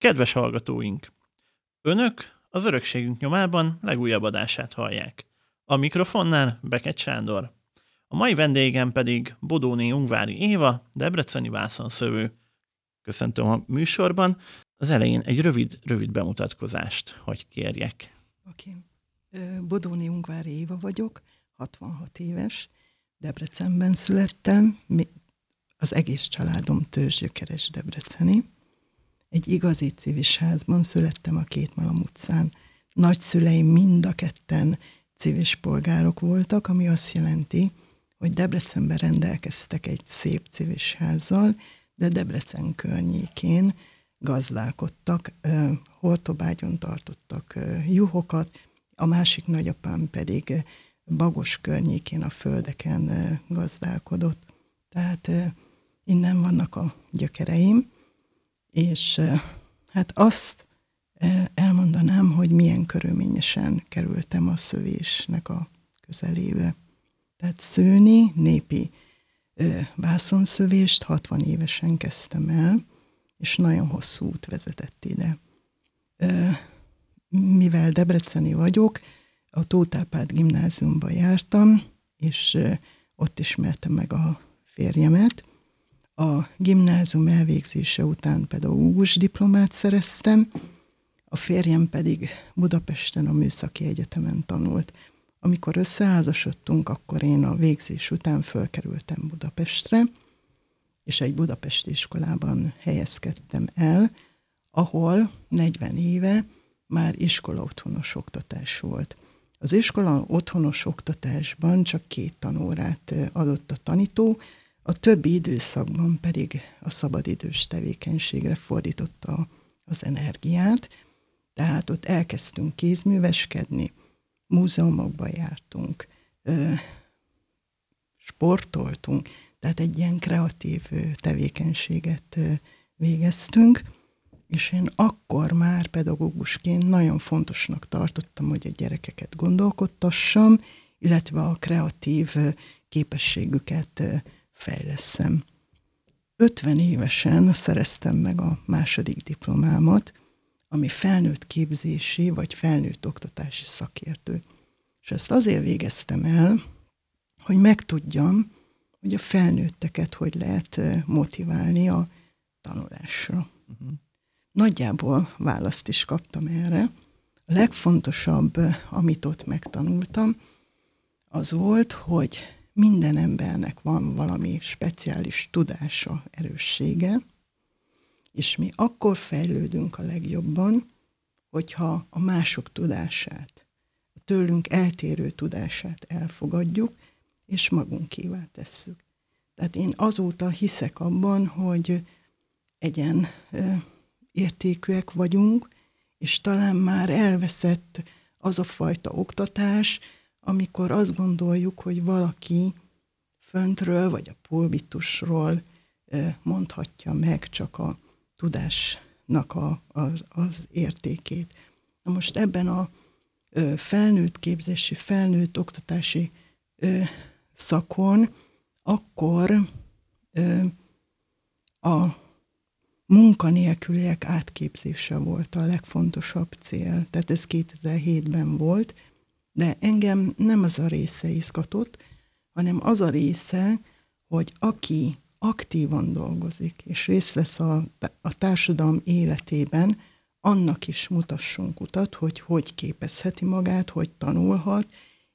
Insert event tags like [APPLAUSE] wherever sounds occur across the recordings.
Kedves hallgatóink! Önök az örökségünk nyomában legújabb adását hallják. A mikrofonnál Beket Sándor. A mai vendégem pedig Bodóni Ungvári Éva, Debreceni vászonszövő. Köszöntöm a műsorban. Az elején egy rövid, rövid bemutatkozást, hogy kérjek. Oké. Bodóni Ungvári Éva vagyok, 66 éves, Debrecenben születtem, az egész családom törzsgyökeres Debreceni. Egy igazi civis házban születtem a Két Malam utcán. Nagyszüleim mind a ketten civis polgárok voltak, ami azt jelenti, hogy Debrecenben rendelkeztek egy szép civis házzal, de Debrecen környékén gazdálkodtak, hortobágyon tartottak juhokat, a másik nagyapám pedig Bagos környékén a földeken gazdálkodott. Tehát innen vannak a gyökereim, és hát azt elmondanám, hogy milyen körülményesen kerültem a szövésnek a közelébe. Tehát szőni, népi vászonszövést 60 évesen kezdtem el, és nagyon hosszú út vezetett ide. Mivel debreceni vagyok, a Tótápád gimnáziumba jártam, és ott ismertem meg a férjemet. A gimnázium elvégzése után pedagógus diplomát szereztem, a férjem pedig Budapesten a Műszaki Egyetemen tanult. Amikor összeházasodtunk, akkor én a végzés után fölkerültem Budapestre, és egy budapesti iskolában helyezkedtem el, ahol 40 éve már iskola otthonos oktatás volt. Az iskola otthonos oktatásban csak két tanórát adott a tanító, a többi időszakban pedig a szabadidős tevékenységre fordította az energiát, tehát ott elkezdtünk kézműveskedni, múzeumokba jártunk, sportoltunk, tehát egy ilyen kreatív tevékenységet végeztünk, és én akkor már pedagógusként nagyon fontosnak tartottam, hogy a gyerekeket gondolkodtassam, illetve a kreatív képességüket fejleszem. 50 évesen szereztem meg a második diplomámat, ami felnőtt képzési vagy felnőtt oktatási szakértő. És ezt azért végeztem el, hogy megtudjam, hogy a felnőtteket hogy lehet motiválni a tanulásra. Uh-huh. Nagyjából választ is kaptam erre. A legfontosabb, amit ott megtanultam, az volt, hogy minden embernek van valami speciális tudása, erőssége, és mi akkor fejlődünk a legjobban, hogyha a mások tudását, a tőlünk eltérő tudását elfogadjuk, és magunkévá tesszük. Tehát én azóta hiszek abban, hogy egyen értékűek vagyunk, és talán már elveszett az a fajta oktatás, amikor azt gondoljuk, hogy valaki föntről vagy a pulbitusról mondhatja meg csak a tudásnak a, a, az értékét. Na most ebben a felnőtt képzési, felnőtt oktatási szakon akkor a munkanélküliek átképzése volt a legfontosabb cél. Tehát ez 2007-ben volt, de engem nem az a része izgatott, hanem az a része, hogy aki aktívan dolgozik, és részt vesz a, a társadalom életében, annak is mutassunk utat, hogy hogy képezheti magát, hogy tanulhat,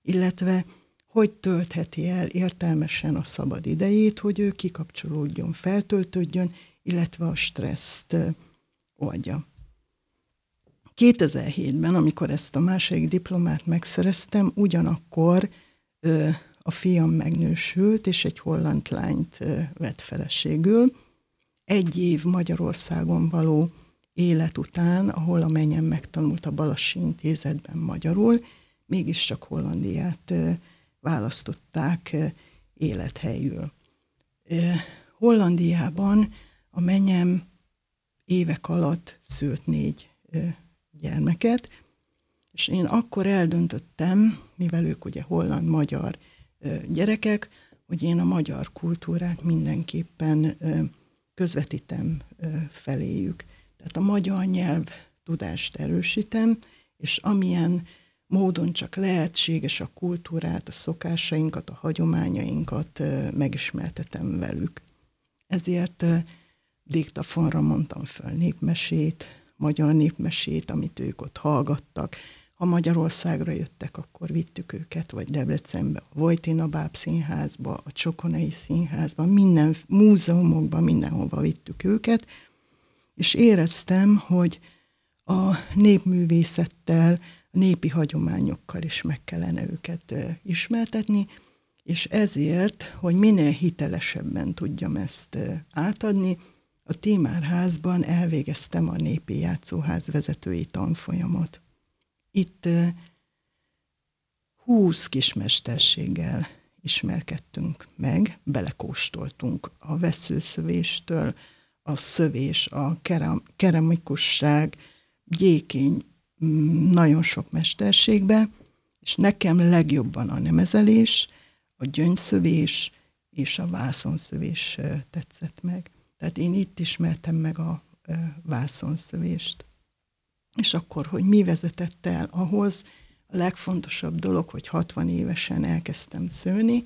illetve hogy töltheti el értelmesen a szabad idejét, hogy ő kikapcsolódjon, feltöltődjön, illetve a stresszt oldja. 2007-ben, amikor ezt a második diplomát megszereztem, ugyanakkor ö, a fiam megnősült, és egy holland lányt ö, vett feleségül. Egy év Magyarországon való élet után, ahol a menyem megtanult a Balassi Intézetben magyarul, mégiscsak Hollandiát ö, választották élethelyül. Hollandiában a menyem évek alatt szült négy gyermeket, és én akkor eldöntöttem, mivel ők ugye holland-magyar gyerekek, hogy én a magyar kultúrát mindenképpen közvetítem feléjük. Tehát a magyar nyelv tudást erősítem, és amilyen módon csak lehetséges a kultúrát, a szokásainkat, a hagyományainkat megismertetem velük. Ezért diktafonra mondtam föl népmesét, magyar népmesét, amit ők ott hallgattak. Ha Magyarországra jöttek, akkor vittük őket, vagy Debrecenbe, a Vojtina Báb színházba, a Csokonai színházba, minden múzeumokba, mindenhova vittük őket, és éreztem, hogy a népművészettel, a népi hagyományokkal is meg kellene őket ismertetni, és ezért, hogy minél hitelesebben tudjam ezt átadni, a Tímárházban elvégeztem a Népi Játszóház vezetői tanfolyamot. Itt húsz kismesterséggel ismerkedtünk meg, belekóstoltunk a veszőszövéstől, a szövés, a keramikusság, gyékény, mm, nagyon sok mesterségbe, és nekem legjobban a nemezelés, a gyöngyszövés és a vászonszövés tetszett meg. Tehát én itt ismertem meg a vászonszövést. És akkor, hogy mi vezetett el ahhoz, a legfontosabb dolog, hogy 60 évesen elkezdtem szőni,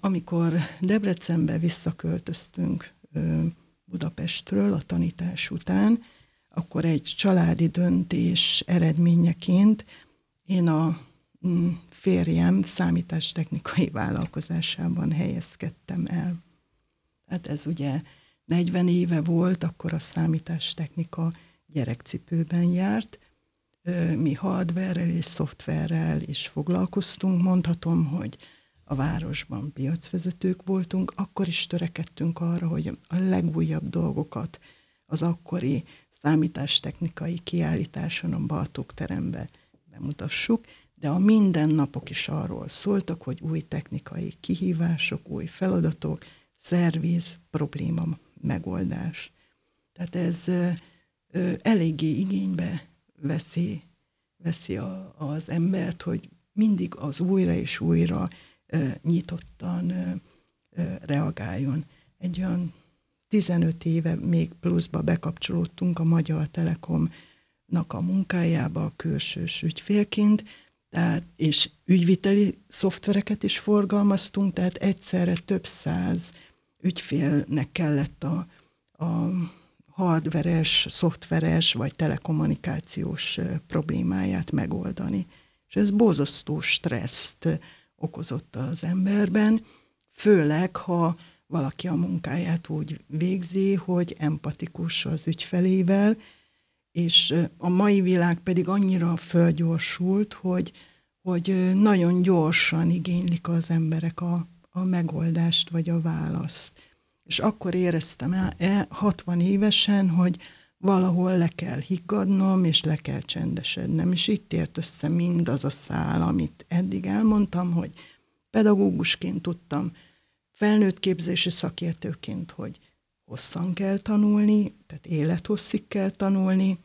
amikor Debrecenbe visszaköltöztünk Budapestről a tanítás után, akkor egy családi döntés eredményeként én a mm, férjem számítástechnikai vállalkozásában helyezkedtem el. Hát ez ugye 40 éve volt, akkor a számítástechnika gyerekcipőben járt. Mi hardverrel és szoftverrel is foglalkoztunk. Mondhatom, hogy a városban piacvezetők voltunk, akkor is törekedtünk arra, hogy a legújabb dolgokat az akkori számítástechnikai kiállításon a Bartók terembe bemutassuk, de a mindennapok is arról szóltak, hogy új technikai kihívások, új feladatok, szerviz, probléma megoldás. Tehát ez eléggé igénybe veszi, veszi a, az embert, hogy mindig az újra és újra nyitottan reagáljon. Egy olyan 15 éve még pluszba bekapcsolódtunk a Magyar Telekomnak a munkájába a külsős ügyfélként, tehát, és ügyviteli szoftvereket is forgalmaztunk, tehát egyszerre több száz ügyfélnek kellett a, a hardveres, szoftveres vagy telekommunikációs problémáját megoldani. És ez borzasztó stresszt okozott az emberben, főleg, ha valaki a munkáját úgy végzi, hogy empatikus az ügyfelével, és a mai világ pedig annyira fölgyorsult, hogy, hogy nagyon gyorsan igénylik az emberek a, a megoldást vagy a választ. És akkor éreztem el 60 évesen, hogy valahol le kell higgadnom, és le kell csendesednem. És itt ért össze mindaz a szál, amit eddig elmondtam, hogy pedagógusként tudtam, felnőtt képzési szakértőként, hogy hosszan kell tanulni, tehát élethosszig kell tanulni,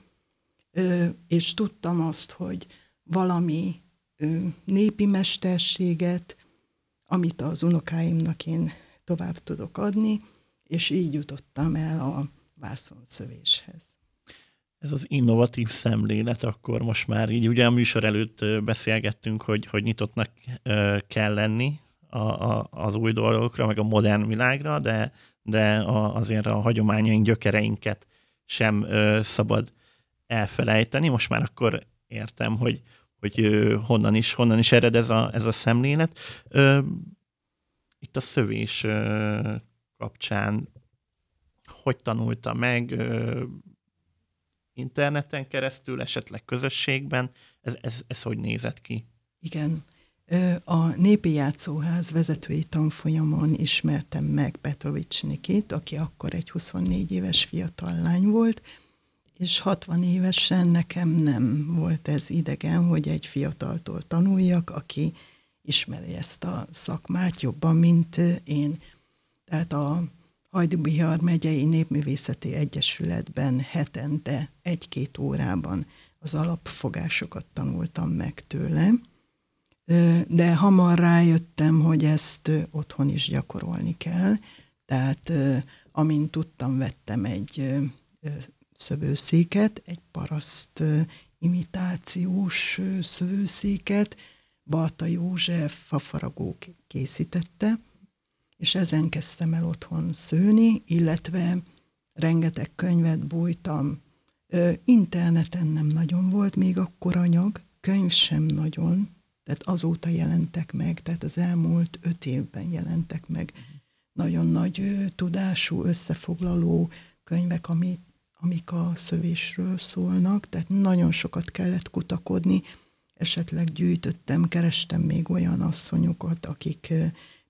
és tudtam azt, hogy valami népi mesterséget, amit az unokáimnak én tovább tudok adni, és így jutottam el a vászonszövéshez. Ez az innovatív szemlélet, akkor most már így ugye a műsor előtt beszélgettünk, hogy, hogy nyitottnak kell lenni a, a, az új dolgokra, meg a modern világra, de, de a, azért a hagyományaink, gyökereinket sem szabad elfelejteni. Most már akkor értem, hogy, hogy honnan, is, honnan is ered ez a, ez a szemlélet. Itt a szövés kapcsán hogy tanulta meg, interneten keresztül, esetleg közösségben, ez, ez, ez hogy nézett ki? Igen. A Népi Játszóház vezetői tanfolyamon ismertem meg Petrovics Nikit, aki akkor egy 24 éves fiatal lány volt, és 60 évesen nekem nem volt ez idegen, hogy egy fiataltól tanuljak, aki ismeri ezt a szakmát jobban, mint én. Tehát a Hajdubihar megyei Népművészeti Egyesületben hetente egy-két órában az alapfogásokat tanultam meg tőle, de hamar rájöttem, hogy ezt otthon is gyakorolni kell. Tehát amint tudtam, vettem egy szövőszéket, egy paraszt imitációs szövőszéket, Balta József fafaragó készítette, és ezen kezdtem el otthon szőni, illetve rengeteg könyvet bújtam. Interneten nem nagyon volt még akkor anyag, könyv sem nagyon, tehát azóta jelentek meg, tehát az elmúlt öt évben jelentek meg. Nagyon nagy tudású, összefoglaló könyvek, amit, amik a szövésről szólnak, tehát nagyon sokat kellett kutakodni, esetleg gyűjtöttem, kerestem még olyan asszonyokat, akik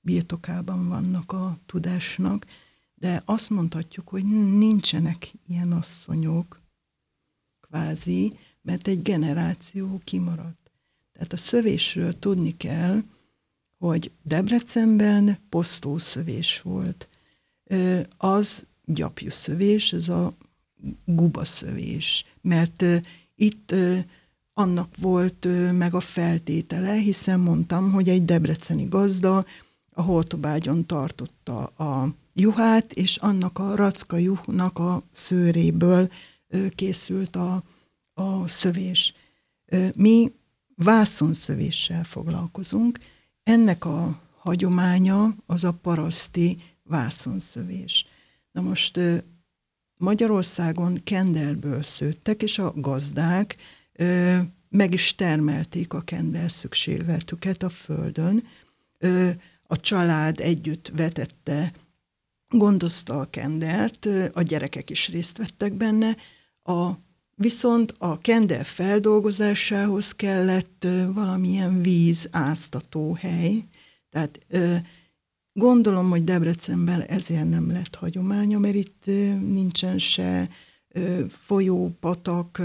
birtokában vannak a tudásnak, de azt mondhatjuk, hogy nincsenek ilyen asszonyok, kvázi, mert egy generáció kimaradt. Tehát a szövésről tudni kell, hogy Debrecenben posztószövés volt. Az gyapjuszövés, ez a gubaszövés, mert itt annak volt meg a feltétele, hiszen mondtam, hogy egy debreceni gazda a holtobágyon tartotta a juhát, és annak a racka juhnak a szőréből készült a, a szövés. Mi vászonszövéssel foglalkozunk. Ennek a hagyománya az a paraszti vászonszövés. Na most Magyarországon kenderből szőttek, és a gazdák meg is termelték a kendel szükségletüket a földön. A család együtt vetette, gondozta a kendert, a gyerekek is részt vettek benne, a, viszont a kendel feldolgozásához kellett valamilyen víz áztató hely, tehát gondolom, hogy Debrecenben ezért nem lett hagyománya, mert itt nincsen se folyó, patak,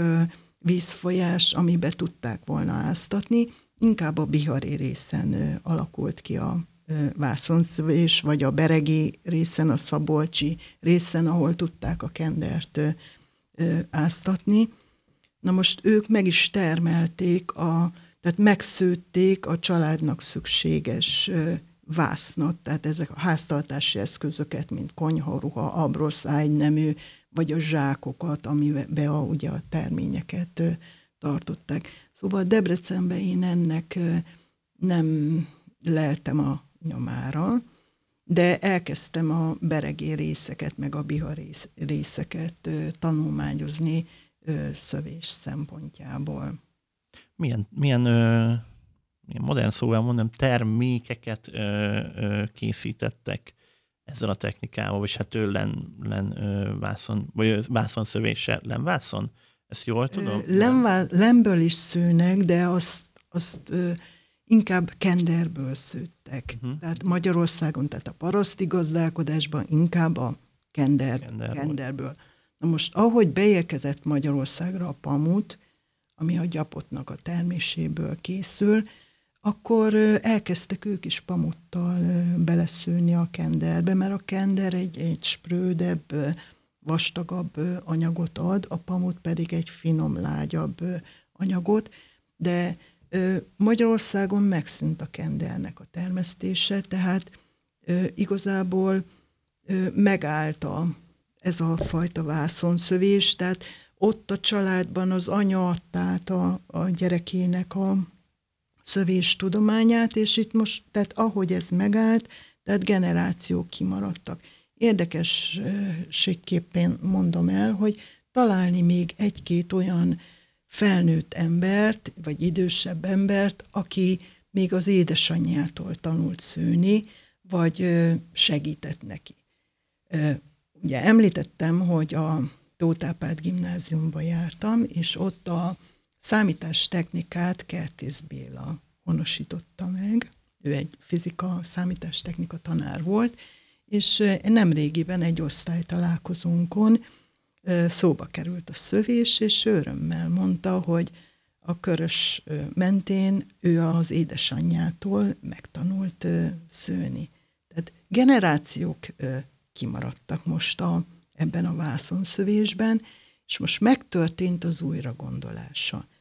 vízfolyás, amibe tudták volna áztatni, inkább a bihari részen alakult ki a vászonszvés, vagy a beregi részen, a szabolcsi részen, ahol tudták a kendert áztatni. Na most ők meg is termelték, a, tehát megszőtték a családnak szükséges vásznat, tehát ezek a háztartási eszközöket, mint konyha, ruha, abrosz, ágynemű, vagy a zsákokat, amiben a, ugye a terményeket tartották. Szóval Debrecenben én ennek nem leltem a nyomára, de elkezdtem a beregé részeket, meg a biha részeket tanulmányozni szövés szempontjából. Milyen, milyen modern szóval mondom, termékeket ö, ö, készítettek ezzel a technikával, vagy hát ő len, len ö, vászon, vagy vászonszövéssel, len vászon? Ezt jól tudom? Len, lemből is szőnek, de azt, azt ö, inkább kenderből szőttek. Uh-huh. Tehát Magyarországon, tehát a paraszti gazdálkodásban inkább a kender, kender kenderből. Na most, ahogy beérkezett Magyarországra a pamut, ami a gyapotnak a terméséből készül, akkor elkezdtek ők is pamuttal beleszőni a kenderbe, mert a kender egy, egy sprődebb, vastagabb anyagot ad, a pamut pedig egy finom, lágyabb anyagot, de Magyarországon megszűnt a kendernek a termesztése, tehát igazából megállt a, ez a fajta vászonszövés, tehát ott a családban az anya adta a, a gyerekének a szövés tudományát, és itt most, tehát ahogy ez megállt, tehát generációk kimaradtak. Érdekességképpen mondom el, hogy találni még egy-két olyan felnőtt embert, vagy idősebb embert, aki még az édesanyjától tanult szőni, vagy segített neki. Ugye említettem, hogy a Tótápád gimnáziumba jártam, és ott a számítás technikát Kertész Béla honosította meg. Ő egy fizika számítástechnika tanár volt, és nem régiben egy osztálytalálkozónkon szóba került a szövés, és örömmel mondta, hogy a körös mentén ő az édesanyjától megtanult szőni. Tehát generációk kimaradtak most a, ebben a vászonszövésben, és most megtörtént az újragondolása.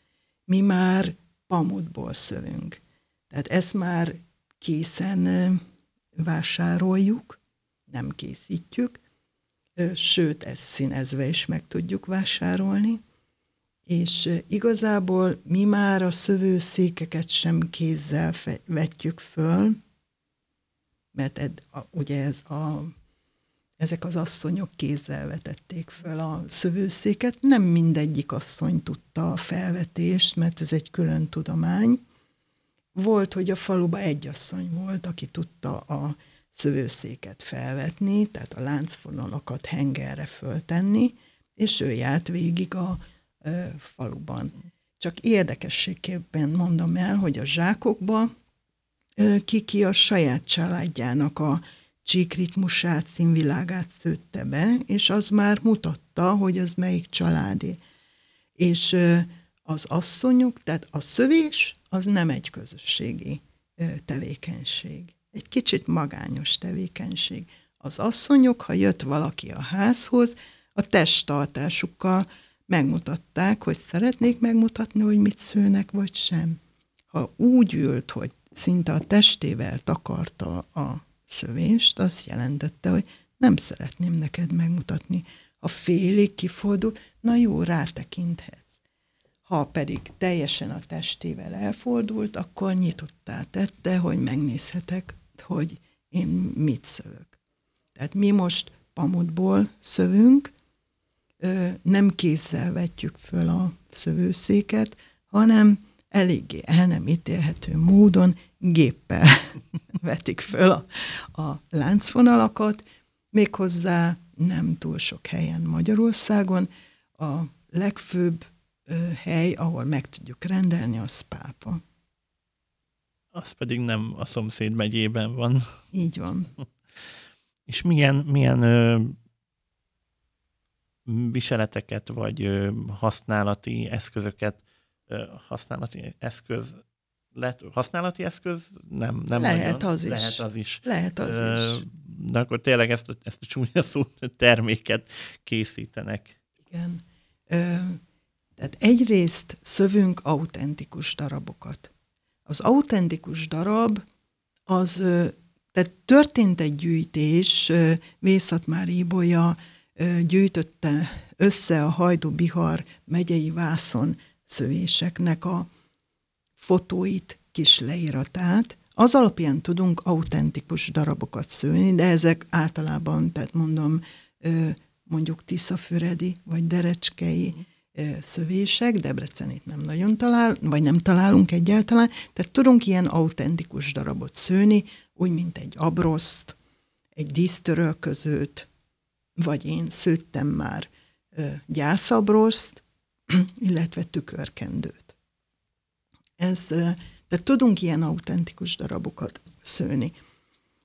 Mi már pamutból szövünk. Tehát ezt már készen vásároljuk, nem készítjük, sőt, ezt színezve is meg tudjuk vásárolni, és igazából mi már a szövőszékeket sem kézzel vetjük föl, mert ed, a, ugye ez a, ezek az asszonyok kézzel vetették föl a szövőszéket. Nem mindegyik asszony tudta a felvetést, mert ez egy külön tudomány. Volt, hogy a faluba egy asszony volt, aki tudta a szövőszéket felvetni, tehát a láncfonalakat hengerre föltenni, és ő járt végig a ö, faluban. Csak érdekességképpen mondom el, hogy a zsákokba ki-ki a saját családjának a csíkritmusát, színvilágát szőtte be, és az már mutatta, hogy az melyik családé. És az asszonyok, tehát a szövés, az nem egy közösségi tevékenység. Egy kicsit magányos tevékenység. Az asszonyok, ha jött valaki a házhoz, a testtartásukkal megmutatták, hogy szeretnék megmutatni, hogy mit szőnek, vagy sem. Ha úgy ült, hogy szinte a testével takarta a szövést, azt jelentette, hogy nem szeretném neked megmutatni. Ha félig kifordult, na jó, rátekinthetsz. Ha pedig teljesen a testével elfordult, akkor nyitottá tette, hogy megnézhetek, hogy én mit szövök. Tehát mi most pamutból szövünk, nem kézzel vetjük föl a szövőszéket, hanem eléggé el nem ítélhető módon géppel [LAUGHS] vetik föl a, a láncvonalakat, méghozzá nem túl sok helyen Magyarországon. A legfőbb ö, hely, ahol meg tudjuk rendelni, az Pápa. Az pedig nem a szomszéd megyében van. Így van. [LAUGHS] És milyen, milyen ö, viseleteket vagy ö, használati eszközöket használati eszköz lehet használati eszköz? Nem, nem lehet nagyon. az is. Lehet az is. Lehet az uh, is. De akkor tényleg ezt, a, ezt a csúnya szó [LAUGHS] terméket készítenek. Igen. Ö, tehát egyrészt szövünk autentikus darabokat. Az autentikus darab az, tehát történt egy gyűjtés, Vészat már Ibolya gyűjtötte össze a Hajdú-Bihar megyei vászon szövéseknek a fotóit, kis leíratát, az alapján tudunk autentikus darabokat szőni, de ezek általában, tehát mondom, mondjuk Tiszafüredi vagy Derecskei szövések, Debrecenit nem nagyon talál, vagy nem találunk egyáltalán, tehát tudunk ilyen autentikus darabot szőni, úgy, mint egy abroszt, egy dísztörölközőt, vagy én szőttem már gyászabroszt, [CLEARS THROAT] illetve tükörkendőt. Ez, de tudunk ilyen autentikus darabokat szőni.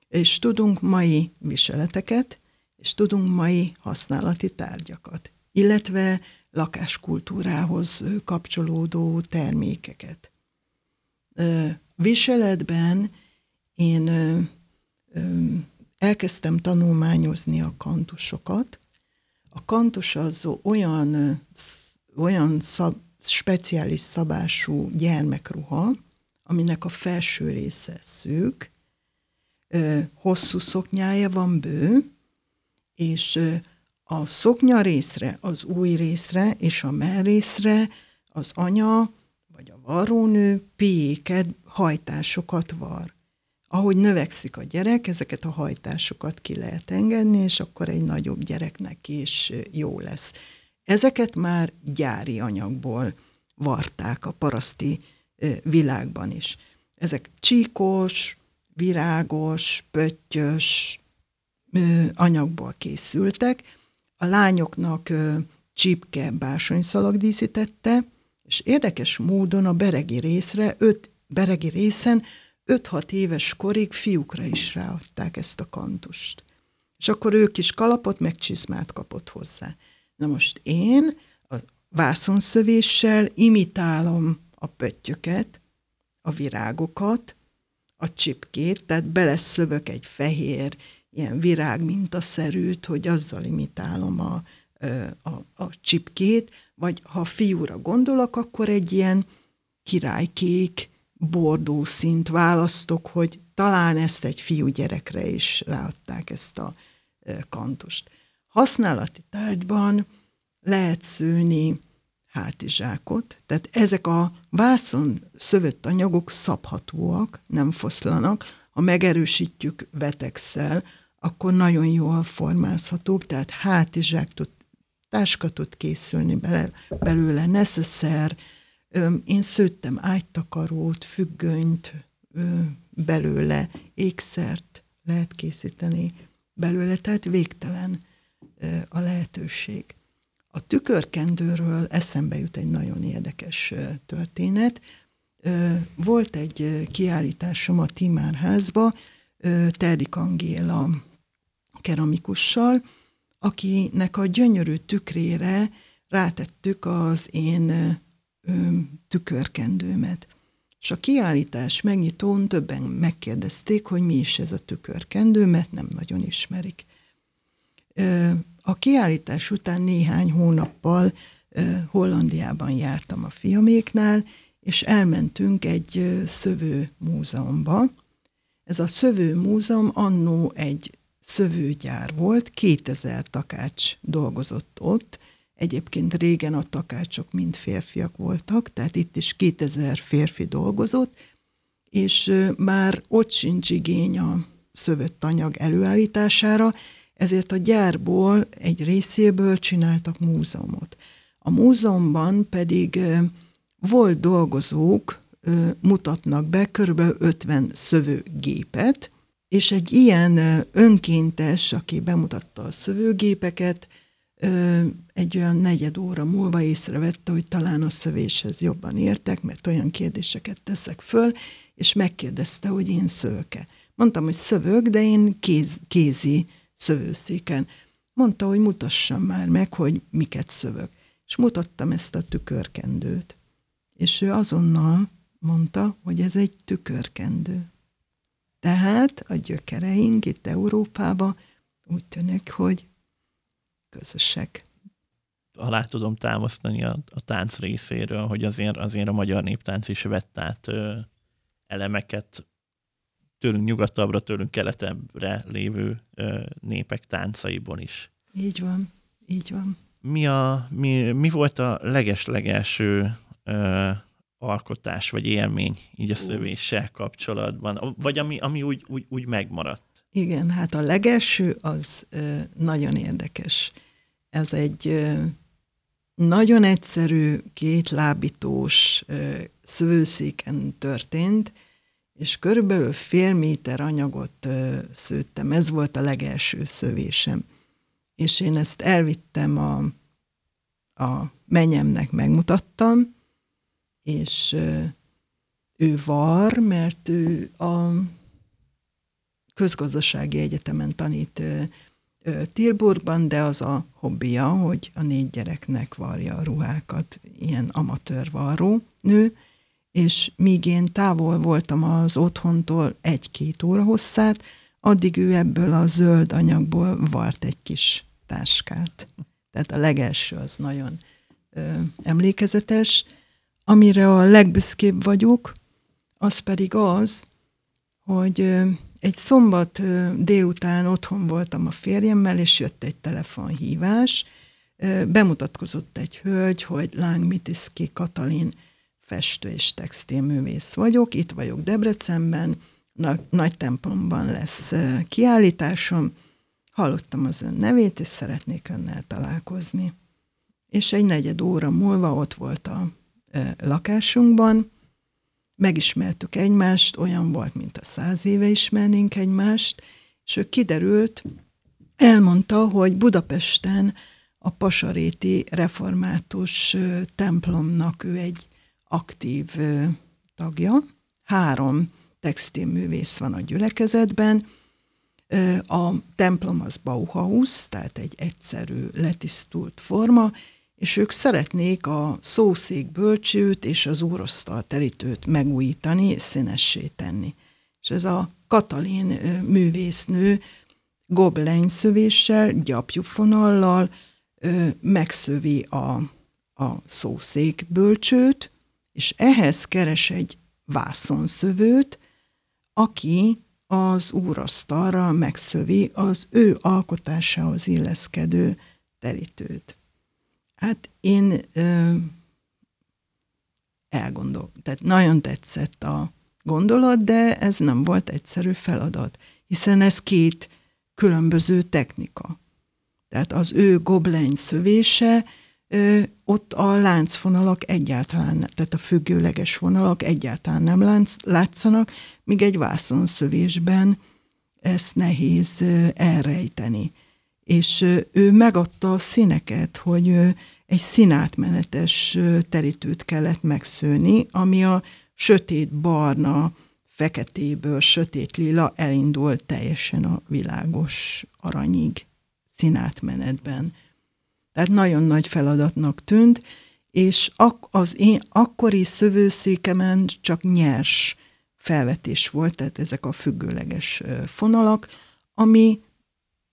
És tudunk mai viseleteket, és tudunk mai használati tárgyakat, illetve lakáskultúrához kapcsolódó termékeket. Viseletben én elkezdtem tanulmányozni a kantusokat. A kantus az olyan, olyan szab, speciális szabású gyermekruha, aminek a felső része szűk, hosszú szoknyája van bő, és a szoknya részre, az új részre és a melrészre az anya vagy a varrónő piéket, hajtásokat var. Ahogy növekszik a gyerek, ezeket a hajtásokat ki lehet engedni, és akkor egy nagyobb gyereknek is jó lesz. Ezeket már gyári anyagból varták a paraszti világban is. Ezek csíkos, virágos, pöttyös anyagból készültek. A lányoknak csípke bársonyszalag díszítette, és érdekes módon a beregi részre, öt, beregi részen 5-6 éves korig fiúkra is ráadták ezt a kantust. És akkor ők is kalapot, meg csizmát kapott hozzá. Na most én a vászonszövéssel imitálom a pöttyöket, a virágokat, a csipkét, tehát beleszövök egy fehér, ilyen virág mintaszerűt, hogy azzal imitálom a, a, a csipkét, vagy ha fiúra gondolok, akkor egy ilyen királykék, bordó szint választok, hogy talán ezt egy fiú gyerekre is ráadták ezt a kantust. Használati tárgyban lehet szőni hátizsákot, tehát ezek a vászon szövött anyagok szabhatóak, nem foszlanak, ha megerősítjük vetexsel, akkor nagyon jól formázhatók, tehát hátizsák tud, táska tud készülni bele, belőle, neszeszer, én szőttem ágytakarót, függönyt belőle, ékszert lehet készíteni belőle, tehát végtelen a lehetőség. A tükörkendőről eszembe jut egy nagyon érdekes történet. Volt egy kiállításom a Timárházba, Terdik Angéla keramikussal, akinek a gyönyörű tükrére rátettük az én tükörkendőmet. És a kiállítás megnyitón többen megkérdezték, hogy mi is ez a tükörkendő, mert nem nagyon ismerik. A kiállítás után néhány hónappal Hollandiában jártam a fiaméknál, és elmentünk egy szövő múzeumba. Ez a szövő múzeum annó egy szövőgyár volt, 2000 takács dolgozott ott, Egyébként régen a takácsok mind férfiak voltak, tehát itt is 2000 férfi dolgozott, és már ott sincs igény a szövött anyag előállítására, ezért a gyárból egy részéből csináltak múzeumot. A múzeumban pedig volt dolgozók, mutatnak be kb. 50 szövőgépet, és egy ilyen önkéntes, aki bemutatta a szövőgépeket, egy olyan negyed óra múlva észrevette, hogy talán a szövéshez jobban értek, mert olyan kérdéseket teszek föl, és megkérdezte, hogy én szőke. Mondtam, hogy szövök, de én kéz, kézi szövőszéken. Mondta, hogy mutassam már meg, hogy miket szövök. És mutattam ezt a tükörkendőt. És ő azonnal mondta, hogy ez egy tükörkendő. Tehát a gyökereink itt Európában úgy tűnik, hogy közösek. Alá tudom támasztani a, a tánc részéről, hogy azért, azért a magyar néptánc is vett át ö, elemeket tőlünk nyugatabbra, tőlünk keletebbre lévő népek táncaiból is. Így van, így van. Mi, a, mi, mi volt a leges-legelső alkotás vagy élmény így a szövéssel kapcsolatban? Vagy ami, ami úgy, úgy, úgy megmaradt? Igen, hát a legelső az ö, nagyon érdekes. Ez egy ö, nagyon egyszerű, kétlábítós ö, szőszéken történt, és körülbelül fél méter anyagot ö, szőttem. Ez volt a legelső szövésem. És én ezt elvittem a, a menyemnek, megmutattam, és ő var, mert ő a közgazdasági egyetemen tanít Tilburgban, de az a hobbija, hogy a négy gyereknek varja a ruhákat, ilyen amatőr varró nő, és míg én távol voltam az otthontól egy-két óra hosszát, addig ő ebből a zöld anyagból vart egy kis táskát. Tehát a legelső az nagyon ö, emlékezetes. Amire a legbüszkébb vagyok, az pedig az, hogy ö, egy szombat délután otthon voltam a férjemmel, és jött egy telefonhívás. Bemutatkozott egy hölgy, hogy Láng Mitiszki Katalin festő és textilművész vagyok, itt vagyok Debrecenben, nagy templomban lesz kiállításom, hallottam az ön nevét, és szeretnék önnel találkozni. És egy negyed óra múlva ott volt a lakásunkban, megismertük egymást, olyan volt, mint a száz éve ismernénk egymást, és ő kiderült, elmondta, hogy Budapesten a Pasaréti református templomnak ő egy aktív tagja. Három textilművész van a gyülekezetben. A templom az Bauhaus, tehát egy egyszerű, letisztult forma, és ők szeretnék a szószék bölcsőt és az úrosztal terítőt megújítani és színessé tenni. És ez a Katalin művésznő goblenyszövéssel, gyapjufonallal megszövi a, a szószék bölcsőt, és ehhez keres egy vászonszövőt, aki az úrasztalra megszövi az ő alkotásához illeszkedő terítőt. Hát én ö, elgondol, tehát nagyon tetszett a gondolat, de ez nem volt egyszerű feladat, hiszen ez két különböző technika. Tehát az ő gobleny szövése, ott a láncfonalak egyáltalán, tehát a függőleges vonalak egyáltalán nem lánc, látszanak, míg egy vászonszövésben ezt nehéz elrejteni. És ő megadta a színeket, hogy egy színátmenetes terítőt kellett megszőni, ami a sötét barna, feketéből sötét lila elindult teljesen a világos aranyig színátmenetben. Tehát nagyon nagy feladatnak tűnt, és az én akkori szövőszékemen csak nyers felvetés volt, tehát ezek a függőleges fonalak, ami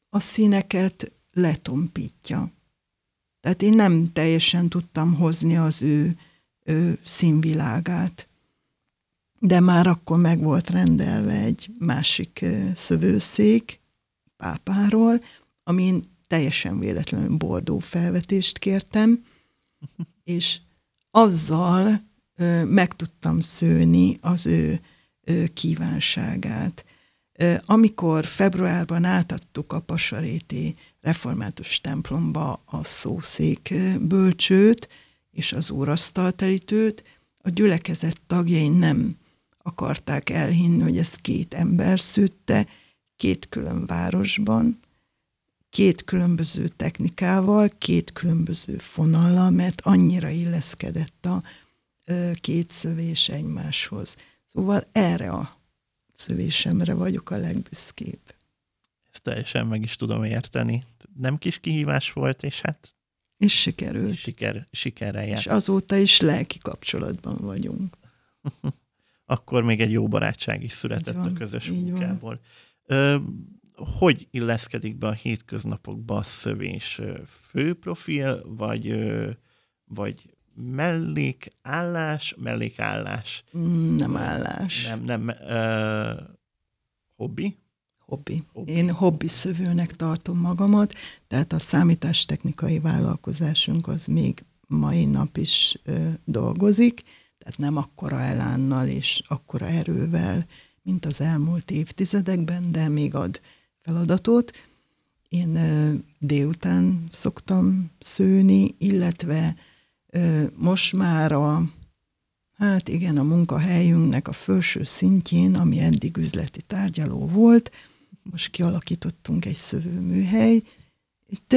a színeket letompítja. Tehát én nem teljesen tudtam hozni az ő, ő színvilágát. De már akkor meg volt rendelve egy másik szövőszék pápáról, amin teljesen véletlenül bordó felvetést kértem, és azzal ö, meg tudtam szőni az ő ö, kívánságát. Ö, amikor februárban átadtuk a Pasaréti református templomba a szószék bölcsőt és az úrasztalterítőt, a gyülekezet tagjai nem akarták elhinni, hogy ez két ember szütte, két külön városban, két különböző technikával, két különböző fonallal, mert annyira illeszkedett a két szövés egymáshoz. Szóval erre a szövésemre vagyok a legbüszkébb. Ezt teljesen meg is tudom érteni. Nem kis kihívás volt, és hát... És sikerült. Siker, sikerrel járt. És azóta is lelki kapcsolatban vagyunk. [LAUGHS] Akkor még egy jó barátság is született a közös munkából. Ö, hogy illeszkedik be a hétköznapokba a szövés? Főprofil, vagy, vagy mellékállás, mellékállás? Nem állás. Nem, nem. Uh, hobbi? Hobbi. hobbi. Én hobbi szövőnek tartom magamat, tehát a számítástechnikai vállalkozásunk az még mai nap is ö, dolgozik, tehát nem akkora elánnal és akkora erővel, mint az elmúlt évtizedekben, de még ad feladatot. Én délután szoktam szőni, illetve most már a, hát igen, a munkahelyünknek a felső szintjén, ami eddig üzleti tárgyaló volt, most kialakítottunk egy szövőműhely, itt,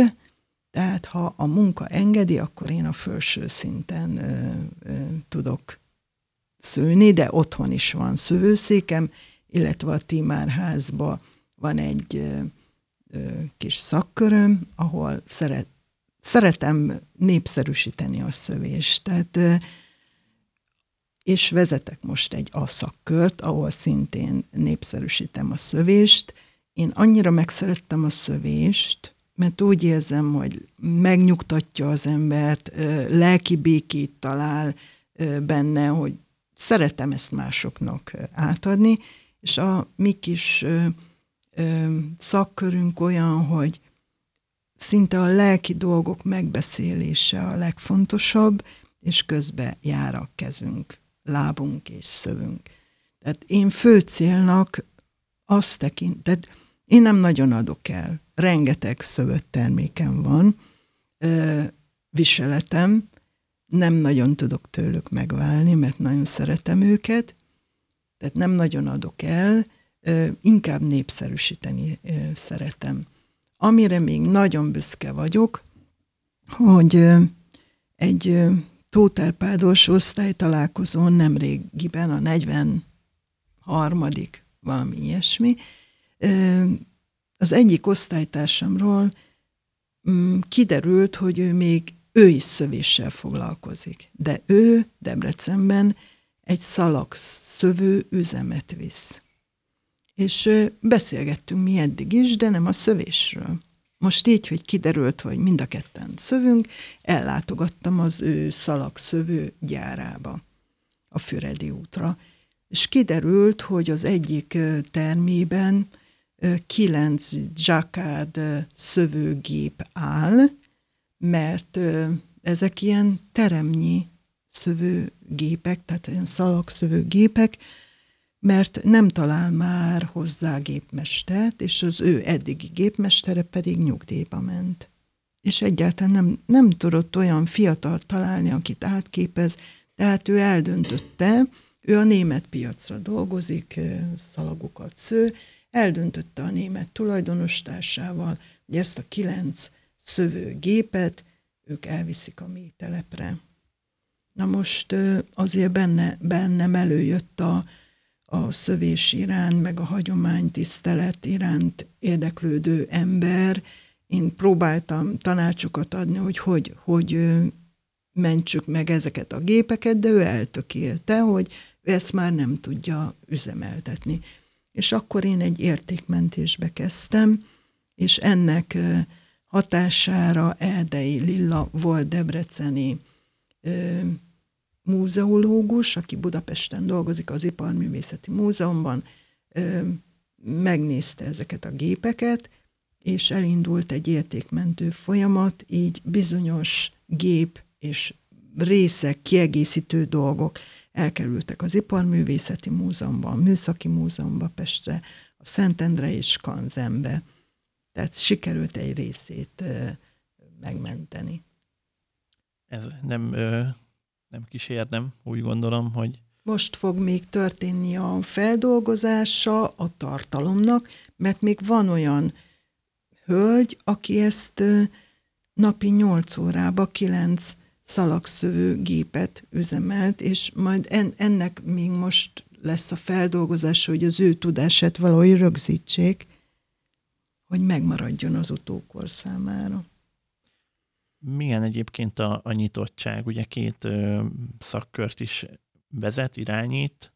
tehát ha a munka engedi, akkor én a felső szinten ö, ö, tudok szőni, de otthon is van szövőszékem, illetve a Timárházba van egy ö, kis szakköröm, ahol szeret, szeretem népszerűsíteni a szövést. Tehát, ö, és vezetek most egy A szakkört, ahol szintén népszerűsítem a szövést. Én annyira megszerettem a szövést, mert úgy érzem, hogy megnyugtatja az embert, lelki békét talál benne, hogy szeretem ezt másoknak átadni, és a mi kis szakkörünk olyan, hogy szinte a lelki dolgok megbeszélése a legfontosabb, és közbe jár a kezünk, lábunk és szövünk. Tehát én fő célnak azt tehát én nem nagyon adok el. Rengeteg szövött termékem van, viseletem, nem nagyon tudok tőlük megválni, mert nagyon szeretem őket, tehát nem nagyon adok el, inkább népszerűsíteni szeretem. Amire még nagyon büszke vagyok, hogy egy Tóterpádos osztálytalálkozón nemrégiben, a 43. valami ilyesmi, az egyik osztálytársamról mm, kiderült, hogy ő még ő is szövéssel foglalkozik. De ő Debrecenben egy szalag szövő üzemet visz és beszélgettünk mi eddig is, de nem a szövésről. Most így, hogy kiderült, hogy mind a ketten szövünk, ellátogattam az ő szalagszövő gyárába, a Füredi útra. és kiderült, hogy az egyik termében kilenc Jacquard szövőgép áll, mert ezek ilyen teremnyi szövőgépek, tehát ilyen szalagszövőgépek, mert nem talál már hozzá gépmestert, és az ő eddigi gépmestere pedig nyugdíjba ment. És egyáltalán nem, nem tudott olyan fiatal találni, akit átképez, tehát ő eldöntötte, ő a német piacra dolgozik, szalagokat sző, eldöntötte a német tulajdonostársával, hogy ezt a kilenc szövőgépet ők elviszik a mély telepre. Na most azért benne, bennem előjött a, a szövés iránt, meg a hagyománytisztelet iránt érdeklődő ember. Én próbáltam tanácsokat adni, hogy hogy, hogy mentsük meg ezeket a gépeket, de ő eltökélte, hogy ezt már nem tudja üzemeltetni. És akkor én egy értékmentésbe kezdtem, és ennek hatására Erdei Lilla volt debreceni múzeológus, aki Budapesten dolgozik az Iparművészeti Múzeumban, megnézte ezeket a gépeket, és elindult egy értékmentő folyamat, így bizonyos gép és részek, kiegészítő dolgok elkerültek az Iparművészeti Múzeumban, a Műszaki Múzeumba Pestre, a Szentendre és Kanzenbe. Tehát sikerült egy részét megmenteni. Ez nem nem kísérnem, úgy gondolom, hogy... Most fog még történni a feldolgozása a tartalomnak, mert még van olyan hölgy, aki ezt napi 8 órába 9 szalagszövő gépet üzemelt, és majd en, ennek még most lesz a feldolgozása, hogy az ő tudását valahogy rögzítsék, hogy megmaradjon az utókor számára milyen egyébként a, a nyitottság? Ugye két ö, szakkört is vezet, irányít.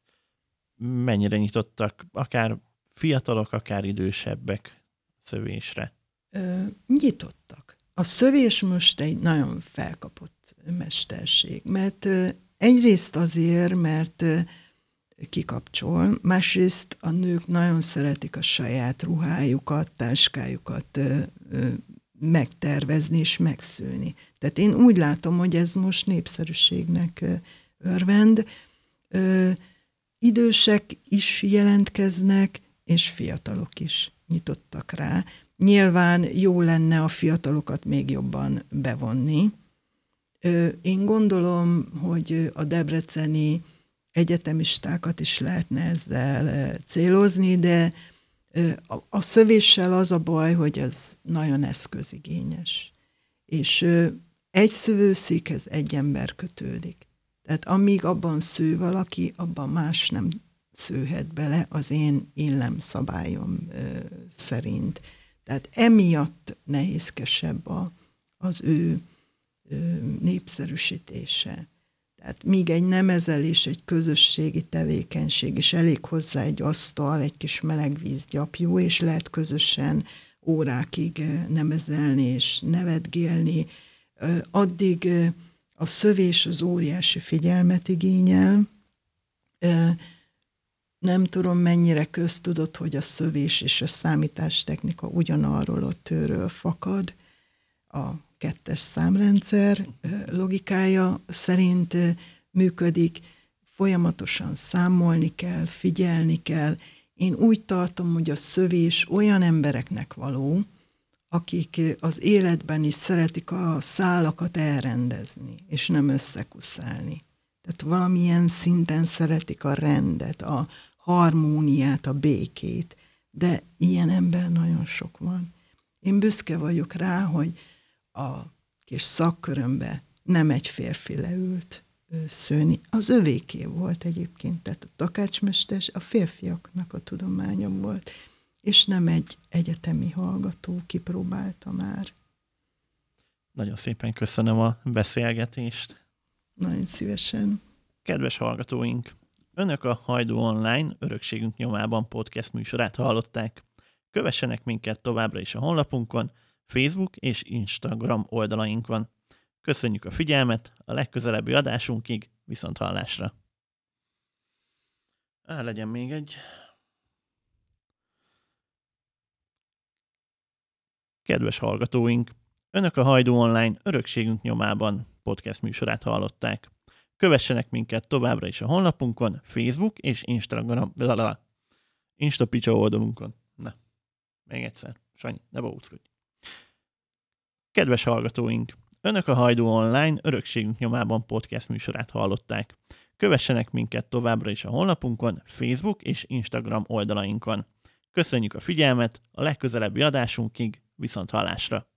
Mennyire nyitottak akár fiatalok, akár idősebbek szövésre? Ö, nyitottak. A szövés most egy nagyon felkapott mesterség, mert ö, egyrészt azért, mert ö, kikapcsol, másrészt a nők nagyon szeretik a saját ruhájukat, táskájukat ö, ö, megtervezni és megszőni. Tehát én úgy látom, hogy ez most népszerűségnek örvend. Idősek is jelentkeznek, és fiatalok is nyitottak rá. Nyilván jó lenne a fiatalokat még jobban bevonni. Én gondolom, hogy a debreceni egyetemistákat is lehetne ezzel célozni, de a, szövéssel az a baj, hogy ez nagyon eszközigényes. És egy szövőszékhez egy ember kötődik. Tehát amíg abban sző valaki, abban más nem szőhet bele az én illem szabályom szerint. Tehát emiatt nehézkesebb a, az ő ö, népszerűsítése. Tehát míg egy nemezelés, egy közösségi tevékenység, és elég hozzá egy asztal, egy kis meleg vízgyapjú, és lehet közösen órákig nemezelni és nevetgélni, addig a szövés az óriási figyelmet igényel. Nem tudom, mennyire köztudott, hogy a szövés és a számítástechnika ugyanarról a tőről fakad. A kettes számrendszer logikája szerint működik, folyamatosan számolni kell, figyelni kell. Én úgy tartom, hogy a szövés olyan embereknek való, akik az életben is szeretik a szálakat elrendezni, és nem összekuszálni. Tehát valamilyen szinten szeretik a rendet, a harmóniát, a békét, de ilyen ember nagyon sok van. Én büszke vagyok rá, hogy a kis szakkörömbe nem egy férfi leült szőni. Az övéké volt egyébként, tehát a takácsmester a férfiaknak a tudománya volt, és nem egy egyetemi hallgató kipróbálta már. Nagyon szépen köszönöm a beszélgetést. Nagyon szívesen. Kedves hallgatóink! Önök a Hajdú Online Örökségünk nyomában podcast műsorát hallották. Kövessenek minket továbbra is a honlapunkon, Facebook és Instagram oldalainkon. Köszönjük a figyelmet, a legközelebbi adásunkig, viszont hallásra! Á, legyen még egy. Kedves hallgatóink! Önök a Hajdú Online örökségünk nyomában podcast műsorát hallották. Kövessenek minket továbbra is a honlapunkon, Facebook és Instagram, lalala, Instapicsa oldalunkon. Na, még egyszer. Sanyi, ne bóckodj. Kedves hallgatóink! Önök a Hajdú Online örökségünk nyomában podcast műsorát hallották. Kövessenek minket továbbra is a honlapunkon, Facebook és Instagram oldalainkon. Köszönjük a figyelmet, a legközelebbi adásunkig, viszont hallásra!